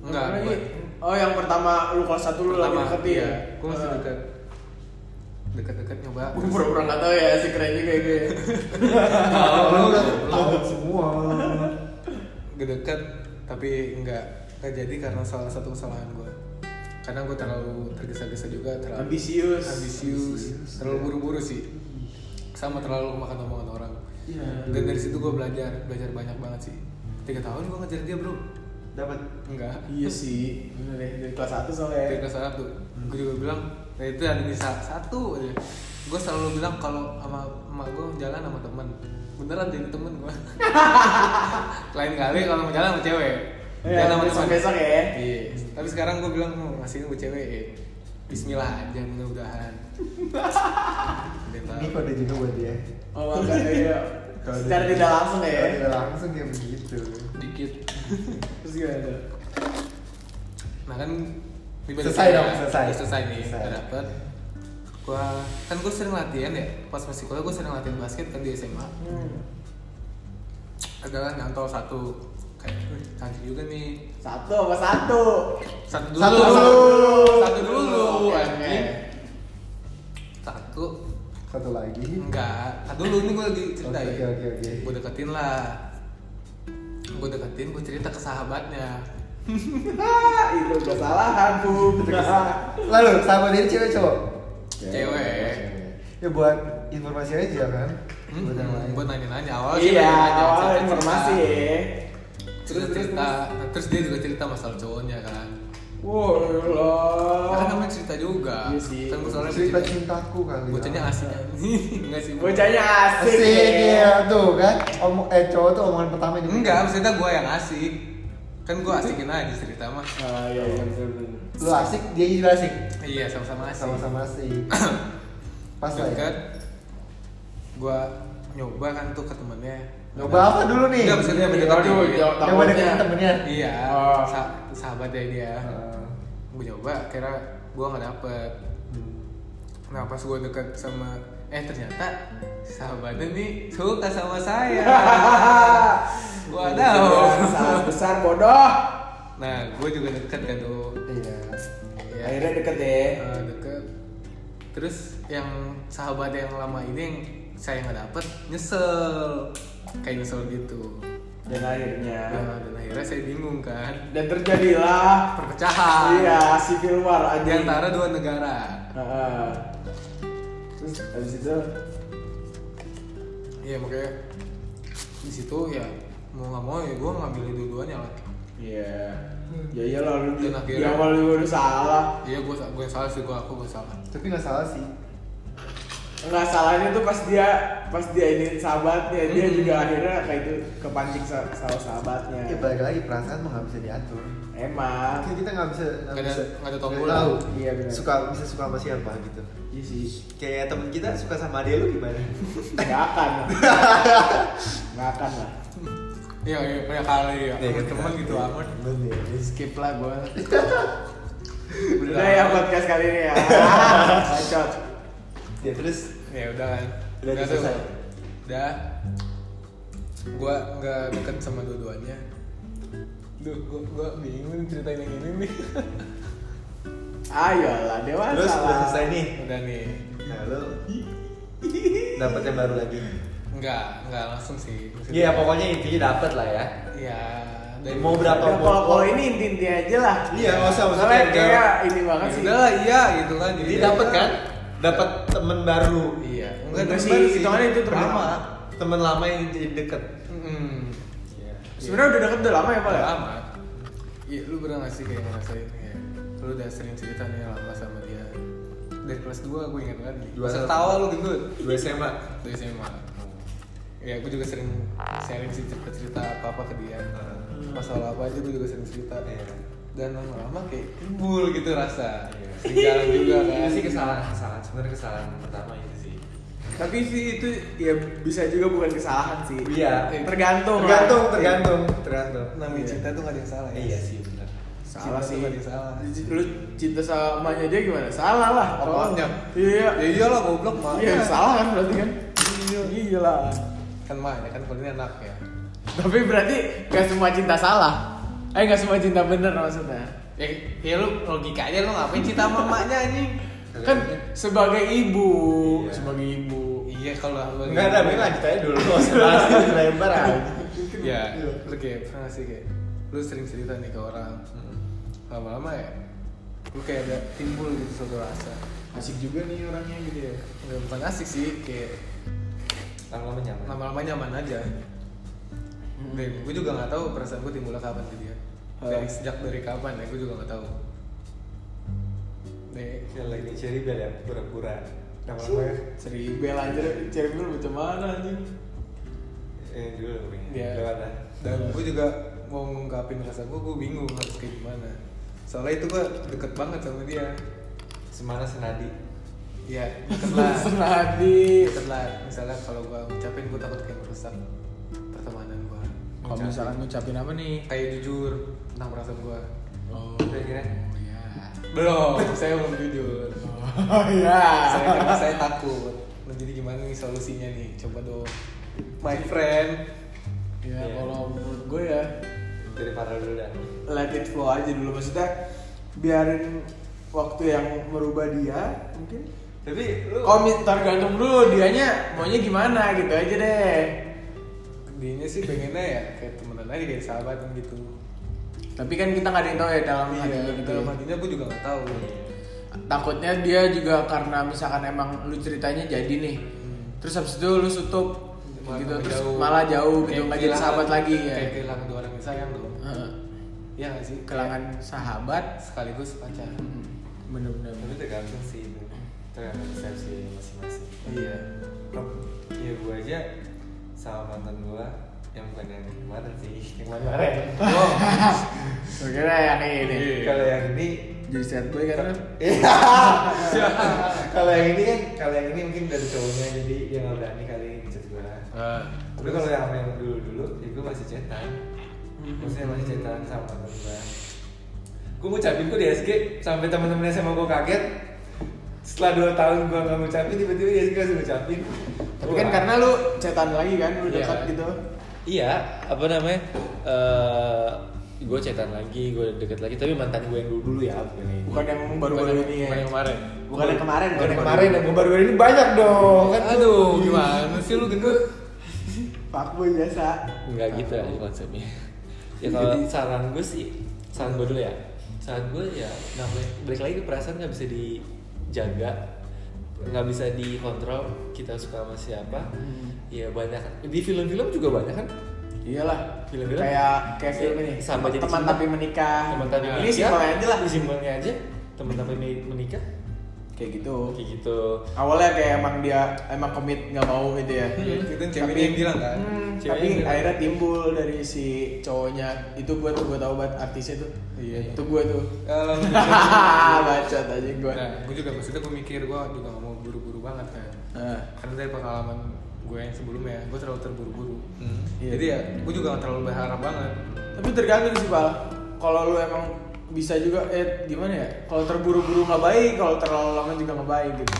Enggak, gua- lagi? Oh yang pertama lu kelas satu lu lagi deket iya, ya? Gua masih Ah. dekat. Dekat-dekat nyoba. Gue pura-pura gak tau ya si keren juga gue Lu udah tahu semua. Gue deket tapi nggak nggak jadi karena salah satu kesalahan gue karena gue terlalu tergesa-gesa juga terlalu Ambisius. ambisius terlalu buru-buru sih sama terlalu makan omongan orang Iya. dan dari situ gue belajar belajar banyak banget sih tiga tahun gue ngejar dia bro. Dapat? Enggak. Iya sih, bener deh dari kelas satu soalnya. Dari kelas satu. Gue juga bilang nah itu ada di sa- satu aja. Gue selalu bilang kalau sama emak gue jalan sama temen. Beneran jadi temen gue lain kali kalau mau jalan sama cewek. Iya, jalan sama temen. besok-besok ya. iya. Tapi sekarang gue bilang mau ngasihin gue cewek ya. Bismillah aja mudah-mudahan. Ini kode juga buat dia. Oh makanya iya Kalau Secara tidak langsung ya tidak langsung dia begitu. dikit Terus gimana tuh? nah kan Selesai dong, selesai. Selesai nih Selesai. dapet gua kan gue sering latihan ya pas masih kuliah gue sering latihan basket kan di SMA Hmm. adalah nyantol satu kayak "Wih, cantik juga nih Satu apa satu? satu dulu Satu dulu. satu dulu anjing. oke. satu Satu lagi. enggak satu dulu ini gue lagi ceritain Oke, oke, oke. gue deketin lah gue deketin gue cerita ke sahabatnya Ah, itu kesalahan bu. Lalu sahabat ini cewek cowok? Cewek. Ya buat informasi aja kan. Hmm, Buat yang lain. gue nanya-nanya awal Iya, awal informasi ya. Terus Terus, terus, cerita, nah, terus dia juga cerita masalah cowoknya kan. Wow, Ya kan namanya cerita juga. Iya sih. Kan gue soalnya cerita bocahnya- cintaku kali. Bocahnya ya. asik Enggak sih. Bocahnya asik, Asik ya. tuh kan. Om eh cowok tuh omongan pertama ini. Enggak, maksudnya gue yang asik. Kan gue asikin aja cerita mah. Ah iya iya bener. Lu asik, dia juga asik. Iya, sama-sama asik. Sama-sama asik. Pas lah ya. Gue nyoba kan tuh ke temennya. Nyoba apa dulu nih? Enggak, maksudnya Aduh, mendekati. jauh, Coba deketin temennya. Iya, Oh. sa- sahabatnya dia. Heeh. Gue nyoba, kira gue nggak dapet. Nah pas gue deket sama eh ternyata sahabatnya nih suka sama saya. gue tahu. Salah besar bodoh. Nah gue juga deket kan tuh. Iya. Ya, Akhirnya deket ya. eh, deket. Terus yang sahabat yang lama ini yang saya nggak dapet nyesel. kayak nyesel gitu Dan akhirnya Nah, akhirnya saya bingung kan dan terjadilah perpecahan iya civil war di aja antara dua negara Heeh. Terus habis itu Iya makanya di situ ya mau nggak mau ya gue ngambil dua-duanya lah Iya. Ya iyalah lu di, akhirnya- di awal lu udah salah. iya gue gue salah sih gue aku gue salah Tapi nggak salah sih. Enggak salahnya tuh pas dia pas dia ini sahabatnya dia Hmm. juga akhirnya kayak itu kepancing sa- sama sahabatnya. Ya balik lagi perasaan mah nggak bisa diatur. Emang. Kan kita nggak bisa Nggak ada- bisa nggak ada nggak tombol. tahu. Iya, benar. Suka bisa suka sama siapa gitu. Iya sih. Kayak temen kita suka sama dia lu gimana? Enggak akan. lah. Enggak akan lah. iya iya kayak kali ya Iya, kan, teman kita- gitu amat Bener, skip lah gua. Udah ya podcast kali ini ya. Bacot. Ya terus ya udah kan Udah tuh. selesai? udah gue nggak deket sama dua-duanya Duh, gue gue bingung ceritain yang ini nih Ayolah dewasa terus udah lah. selesai nih. udah nih Nah lu dapat yang baru lagi. nggak nggak langsung sih Iya pokoknya intinya dapat lah ya. ya dari Mau berapa? Ya, kalau kalau ini inti-inti aja lah. Iya, nggak usah, udah- kayak ini banget Ya sih. udah lah iya gitu kan Jadi dapat kan? Dapat temen baru. iya Enggak temen sih, hitungannya itu temen lama. Temen lama yang jadi deket. Hmm. Sebenarnya udah deket udah lama ya, Pak? Udah ya? lama iya lu pernah gak sih kayak ngerasain kayak lu udah sering cerita nih lama sama dia dari kelas 2 gue ingat banget nih Dua masa satu. tawa lu gendut Dua SMA. dari SMA ya gue juga sering sharing sih cerita cerita apa apa ke dia masalah apa aja gue juga sering cerita Iya. Dan lama-lama kayak timbul gitu rasa Iya. sering jalan juga kan Itu sih kesalahan, kesalahan sebenarnya kesalahan pertama itu sih. Tapi sih itu ya bisa juga bukan kesalahan sih. Iya. Tergantung. lah. Tergantung, tergantung, tergantung. namanya Iya. cinta tuh gak ada yang salah ya Iya sih benar. Salah Cinta sih. tuh gak ada yang salah Lu cinta samanya dia gimana? Salah lah. Apanya? Iya. ya iyalah goblok mah Iya, salah kan berarti kan? Iya. Iya lah. kan mah kan kalau ini anak ya Tapi berarti gak semua cinta salah. Eh gak semua cinta bener maksudnya. ya, ya lu logikanya lu ngapain cinta sama mamanya anjing Kan sebagai ibu, Iya. sebagai ibu. iya kalau lu Enggak ada, gue lanjut aja dulu. Nggak usah bahas lebar aja. ya lu kayak pernah nggak sih kayak lu sering cerita nih ke orang Hmm. lama-lama ya lu kayak ada timbul gitu suatu rasa Asik juga nih orangnya gitu ya. nggak bukan asik sih kayak Lama-lama nyaman. lama-lama nyaman aja dan gue juga nggak tahu perasaan gue timbulnya kapan ke dia dari Oh. sejak dari kapan ya gue juga nggak tahu Nih, Yang lagi cherry bel ya, pura-pura. Lama-lama ya. Ceribel aja, ceribel macam mana anjing? Eh dulu. Lewat dah. dan gue juga mau ngungkapin rasa gue gue bingung harus kayak gimana soalnya itu gue deket banget sama dia Semana senadi. ya deket lah Senadi. deket lah misalnya kalau gue ngucapin gue takut kayak merusak pertemanan Kalau misalkan ngucapin apa nih? kayak jujur tentang perasaan gue Oh, iya. belum saya belum jujur. Oh iya. saya karena saya takut. Nah, jadi gimana nih solusinya nih? Coba dong. My friend. Ya Iya. kalau menurut gue ya Dari Farel dulu dah. let it flow aja dulu. Maksudnya biarin waktu yang merubah dia mungkin. Tapi lu mi- tergantung dulu dianya maunya gimana? Gitu aja deh dianya sih pengennya ya kayak temenan aja kayak sahabatan gitu tapi kan kita nggak ada yang tahu ya dalam hatinya iya gitu dalam ya. hatinya gue juga nggak tahu takutnya dia juga karena misalkan emang lu ceritanya jadi nih terus habis itu lu tutup Malah gitu terus jauh. malah jauh gitu nggak jadi sahabat lagi ya kayak kehilangan dua orang yang sayang dong. Iya gak sih? kehilangan sahabat sekaligus pacar. Hmm, bener-bener tapi tergantung sih itu. Tergantung persepsi masing-masing. Iya. Iya gue aja sama mantan gue yang bukan yang kemarin sih yang kemarin Oh, Gue kira yang ini Iya. kalau yang ini jadi sad boy kan? Iya. kalau yang ini kan kalau yang ini mungkin dari cowoknya jadi dia nggak berani kali ngechat gue Ah, tapi kalau yang sama yang dulu dulu ya gue masih chatan maksudnya masih chatan sama mantan gue gue ngucapin tuh di SG sampai teman-teman SMA gue kaget setelah 2 tahun gue nggak ngucapin tiba-tiba di SG langsung ngucapin tapi kan karena lu cetan lagi kan lu Iya. dekat gitu Iya, apa namanya? Eh, gue chatan lagi, gue deket lagi, tapi mantan gue yang dulu dulu ya, bukan ini. bukan yang baru-baru ini ya bukan yang kemarin. bukan yang kemarin Bukan yang kemarin, yang baru-baru ini banyak dong. Kan Aduh, gimana sih lu gendut? fuckboy biasa Enggak gitu lah konsepnya. Ya kalau saran gue sih, saran gue dulu ya. Saran gue ya namanya balik lagi ke perasaan nggak bisa dijaga, nggak bisa dikontrol. Kita suka sama siapa? Ya banyak. Di film-film juga banyak kan. iyalah Film-film? kayak kayak film ini Sama jadi teman cinta. tapi menikah Teman tapi ini menikah. simpelnya aja lah Simpelnya aja. Teman tapi menikah. kayak gitu Kayak gitu. awalnya kayak emang dia emang komit nggak mau gitu ya Hmm, itu ceweknya yang bilang kan. Hmm, tapi bilang. akhirnya timbul dari si cowoknya itu gue tuh gue tahu banget artisnya tuh Iya. itu gue tuh bacot aja gue Nah, gue juga maksudnya gue mikir gue juga gak mau buru-buru banget kan. Nah, Karena dari pengalaman gue yang sebelumnya, gue terlalu terburu-buru. Iya. Jadi ya, gue juga gak terlalu berharap banget. tapi tergantung sih pal kalau lu emang bisa juga eh gimana ya kalau terburu-buru nggak baik kalau terlalu lama juga nggak baik gitu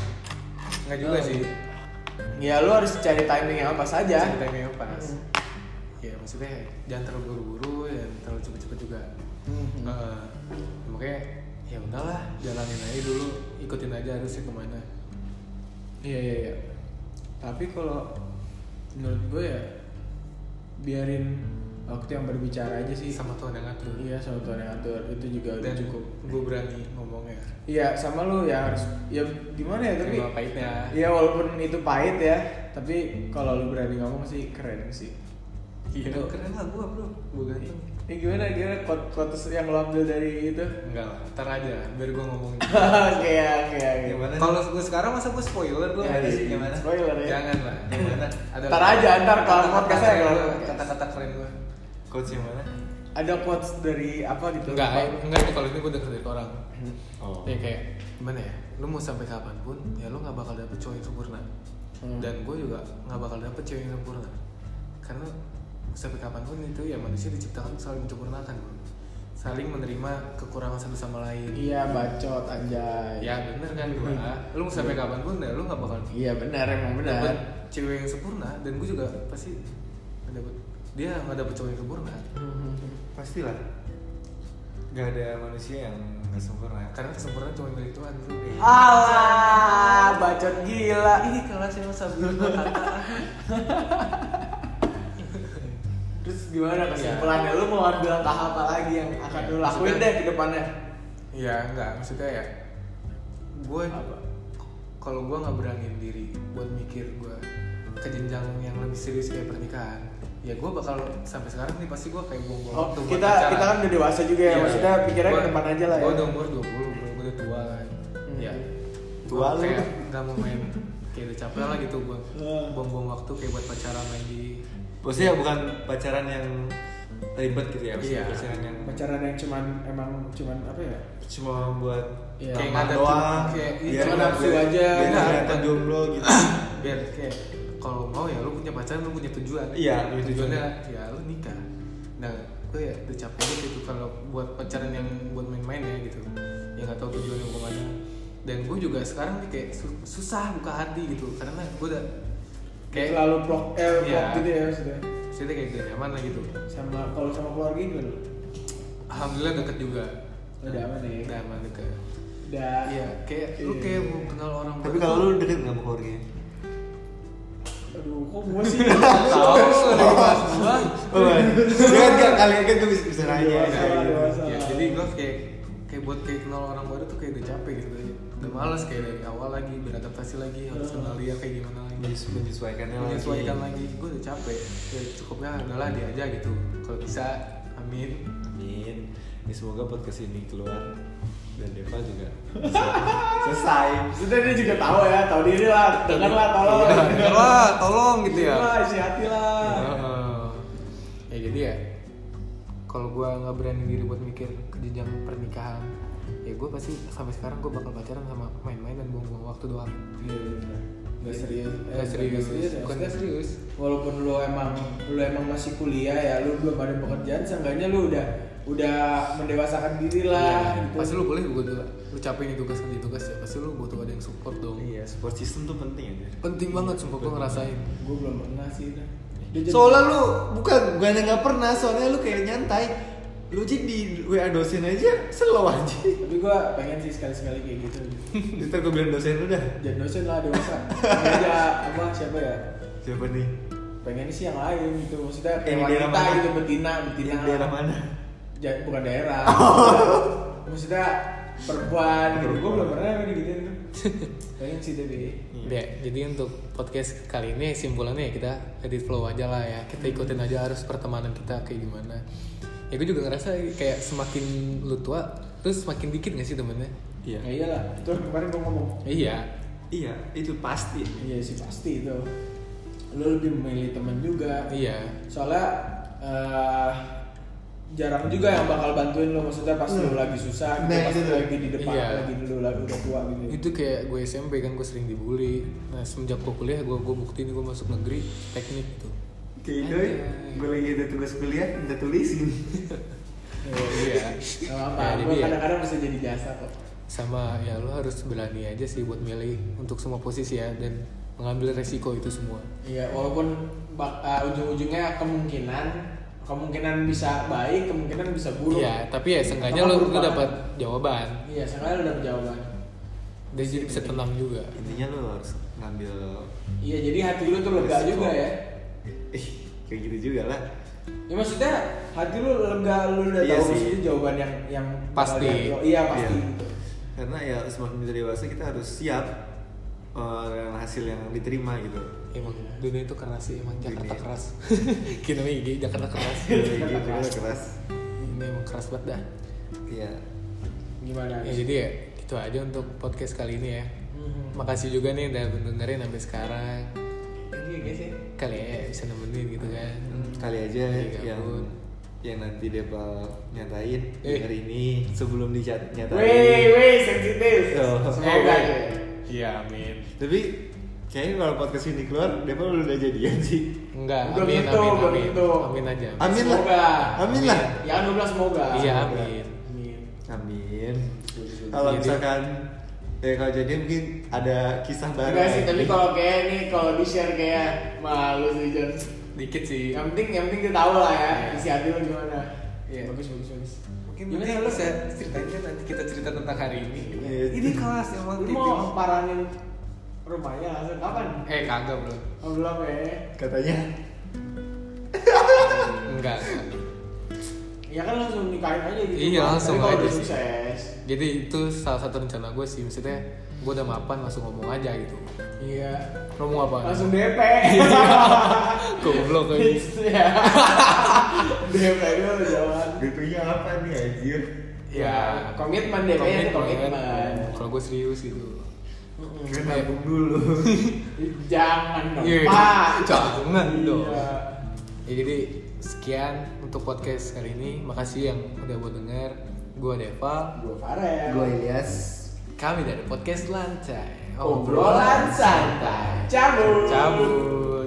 Nggak juga Oh. sih. Ya lu harus cari timing yang apa saja Ceritanya yang pas. Hmm. Ya maksudnya jangan terlalu buru-buru dan terlalu cepet-cepet juga. Hmm. Eh, makanya ya udahlah jalanin aja dulu ikutin aja harusnya ke mana Iya iya iya. Tapi kalau menurut gue ya biarin waktu yang berbicara aja sih. sama Tuhan yang ngatur Iya sama Tuhan yang atur itu juga udah dan cukup. gue berani ngomongnya Iya sama lu ya harus ya gimana ya tapi pahitnya Iya walaupun itu pahit ya tapi kalau lu berani ngomong sih keren sih. iya Itu- keren lah gue bro gue ganteng Ini gimana gimana quotes yang lo ambil dari itu? enggak lah ntar aja biar gue ngomongin Oke oke oke. Gimana? kalau gue sekarang masa gue spoiler gue Ya, sih, gimana? Spoiler ya. jangan lah Gimana? Ntar aja, ntar kalau podcastnya kata-kata keren gue Coach yang mana? Ada quotes dari apa gitu? enggak Apa? eh, enggak itu kalau ini gue denger dari orang Oh. ya kayak gimana ya lu mau sampai kapan pun ya lu nggak bakal dapet cowok yang sempurna Hmm. dan gue juga nggak bakal dapet cewek yang sempurna karena sampai kapan pun itu ya manusia diciptakan saling menyempurnakan saling menerima kekurangan satu sama lain Iya bacot anjay. ya bener kan gue lu mau sampai kapan pun ya lu nggak bakal Iya benar emang benar. cewek yang sempurna dan gue juga pasti dapet dia nggak dapet cowok yang sempurna Pastilah. Gak ada manusia yang gak sempurna. karena kesempurnaan cuma milik Tuhan bro Alah, bacot gila. ini kelas yang sambil berkata Terus gimana kesimpulannya? Lu mau ambil langkah apa lagi yang akan lu lakuin deh ke depannya? ya enggak maksudnya ya gue kalau gue nggak beraniin diri buat mikir gue ke jenjang yang lebih serius kayak pernikahan ya gue bakal sampai sekarang nih pasti gue kayak buang-buang Oh, waktu buat kita pacaran. kita kan udah dewasa juga ya, Iya. maksudnya pikirnya Gua- ke depan aja lah ya. gue udah umur 20 bro gue udah tua kan Hmm. ya Tua Gua lu. kayak nggak mau main kayak udah capek lah gitu gue Hmm. buang-buang waktu kayak buat pacaran lagi Maksudnya bukan pacaran yang ribet gitu ya, maksudnya Iya. pacaran yang Pacaran yang cuman emang cuman apa ya? cuma buat Iya. Kayak doang, kayak- iya, biar cuma nafsu aja. biar nggak kelihatan jomblo gitu. biar kayak kalau mau ya lu punya pacaran lu punya tujuan Iya, punya tujuannya ya lu nikah nah gue ya udah capek gitu kalau buat pacaran yang buat main-main ya gitu yang nggak tahu tujuannya mau ke mana dan gue juga sekarang nih kayak su- susah buka hati gitu karena gue udah Kayak terlalu plok eh plok Iya. gitu ya maksudnya. maksudnya kayak gak nyaman lah gitu Sama kalau sama keluarga gimana? alhamdulillah deket juga Udah aman ya? udah aman deket Udah. iya kayak lu Iya. kayak mau kenal orang Tapi kalau lu deket nggak sama keluarganya? Aduh, kok gua sih? tahu dari pas gua Oh, dia kan nggak kalian kan gue bisa bisa nanya. Ya jadi gue kayak kayak buat kayak kenal orang baru tuh kayak udah capek gitu. Udah males kayak dari awal lagi beradaptasi lagi harus kenal dia kayak gimana lagi. Menyes- menyesuaikannya lagi. menyesuaikan lagi. Gue udah capek. Ya cukupnya adalah dia aja gitu. Kalau bisa amin. Amin. Ya, semoga podcast ini keluar dan Deva juga selesai. Sudah dia juga tahu ya, tahu diri lah. Dengarlah tolong. Iya, lah tolong gitu ya Dengarlah, isi hati lah. Heeh. ya jadi ya kalau gue nggak berani diri buat mikir ke jenjang pernikahan ya gue pasti sampai sekarang gue bakal pacaran sama main-main dan buang-buang waktu doang Iya benar. Gak serius. Eh, Gak serius, ya. bukan gak serius Walaupun lu emang lu emang masih kuliah ya, lu belum ada pekerjaan, seenggaknya lu udah udah mendewasakan diri lah. Iya, gitu. pasti lu boleh gue tuh lu capek nih tugas kerja tugas ya pasti lu butuh ada yang support dong Iya, support system tuh penting ya. penting banget sumpah gue ngerasain Gue belum pernah sih. Dah. Jadi- Soalnya lu bukan gue nggak pernah, soalnya lu kayak nyantai. Lu aja di WA dosen aja slow aja. tapi gue pengen sih sekali-sekali kayak gitu. Ntar gue bilang dosen lu dah. Jangan dosen lah dewasa. Aja apa siapa ya? Siapa nih? pengen sih yang lain gitu maksudnya kayak Yang wanita gitu betina betina Yang daerah mana? Ja- bukan daerah maksudnya perempuan gitu gue belum pernah gitu pengen sih tapi Ya, jadi untuk podcast kali ini simpulannya ya kita edit flow aja lah ya. Kita ikutin aja harus pertemanan kita kayak gimana. Ya gue juga ngerasa kayak semakin lu tua, terus semakin dikit gak sih temennya? Iya. ya iyalah itu kemarin gue ngomong Iya. Iya, itu pasti. iya sih pasti itu lu lebih memilih temen juga Iya. soalnya eh, jarang juga yang bakal bantuin lo maksudnya pas lu lagi susah gitu, Nah, pas itu lagi di depan Iya. lagi dulu lagi udah tua gitu Itu kayak gue SMP kan gue sering dibully. Nah semenjak gue kuliah gue gue buktiin gue masuk negeri teknik gitu. Kayak doi, gue lagi ada tugas kuliah, minta tulisin. Oh, iya. Gak apa-apa, Ya, gue kadang-kadang bisa jadi jasa kok sama ya lo harus berani aja sih buat milih untuk semua posisi ya dan mengambil resiko itu semua. Iya, walaupun bak- uh, ujung-ujungnya kemungkinan kemungkinan bisa baik, kemungkinan bisa buruk. Iya, tapi ya seenggaknya lo, lo banget. dapat jawaban. Iya, seenggaknya lu dapet jawaban. Dan jadi bisa tenang juga. Intinya lo harus ngambil Iya, jadi hati lu tuh lega juga ya. eh kayak gitu juga lah. Ya maksudnya hati lu lega, lu udah Iya tahu sih. jawaban yang yang Pasti. dia- Iya, pasti Iya. gitu. Karena ya semakin kita dewasa kita harus siap eh, dengan hasil yang diterima gitu. Emang dunia itu keras sih, emang Jakarta Dunia. keras. Kita IG Jakarta keras. Kayak gitu keras. keras. Ini emang keras banget dah. Iya. Gimana? Ya jadi ya itu aja untuk podcast kali ini ya. Mhm. Makasih juga nih udah dengerin sampai sekarang. Iya, guys ya. Kali ya bisa nemenin gitu kan. Kali aja Iya, yang yang nanti Depal nyatain Eh. hari ini sebelum dicat nyatain. Wih, wih, sensitif. Oh. Semoga Eh, ya. Iya, amin. Tapi kayaknya kalau podcast ini keluar Depal udah jadian sih. Enggak, Belum amin, tentu, amin, belum amin. tentu. Amin aja. Amin lah. Semoga. Amin lah. Ya kan gue bilang semoga. Iya, amin. Amin. Amin. Kalau Jadi- misalkan ya kalau jadi mungkin ada kisah baru. Enggak sih, lagi. tapi kalau kayak nih kalau di share kayak malu sih John. Dikit sih. Yang penting yang penting kita tahu lah ya Iya. isi hati lu gimana. Iya. Bagus bagus bagus. Mungkin Gimana nanti lu? bisa ceritain kan nanti kita cerita tentang hari ini. Iya. Ini kelas yang mau paranin rumahnya langsung kapan? Eh kagak belum. Oh, belum ya. katanya Enggak. Ya kan langsung nikahin aja gitu. Iya, Bang. langsung Tapi aja sih. sukses. Jadi itu salah satu rencana gue sih, maksudnya gue udah mapan langsung ngomong aja gitu. Iya. Ngomong apa? Langsung DP. Goblok aja. Iya. DP dulu jawaban. BP-nya apa nih anjir? Ya, komitmen DP nya itu komitmen. Kalau gue serius gitu. Kan nabung dulu. Jangan dong, Iya, Pak. jangan dong. Iya. Ya jadi sekian untuk podcast kali ini. Makasih yang udah mau denger. Gue Deva. Gue Farel. Gue Ilyas. Kami dari podcast Lantai. Obrolan santai. Cabut. Cabut.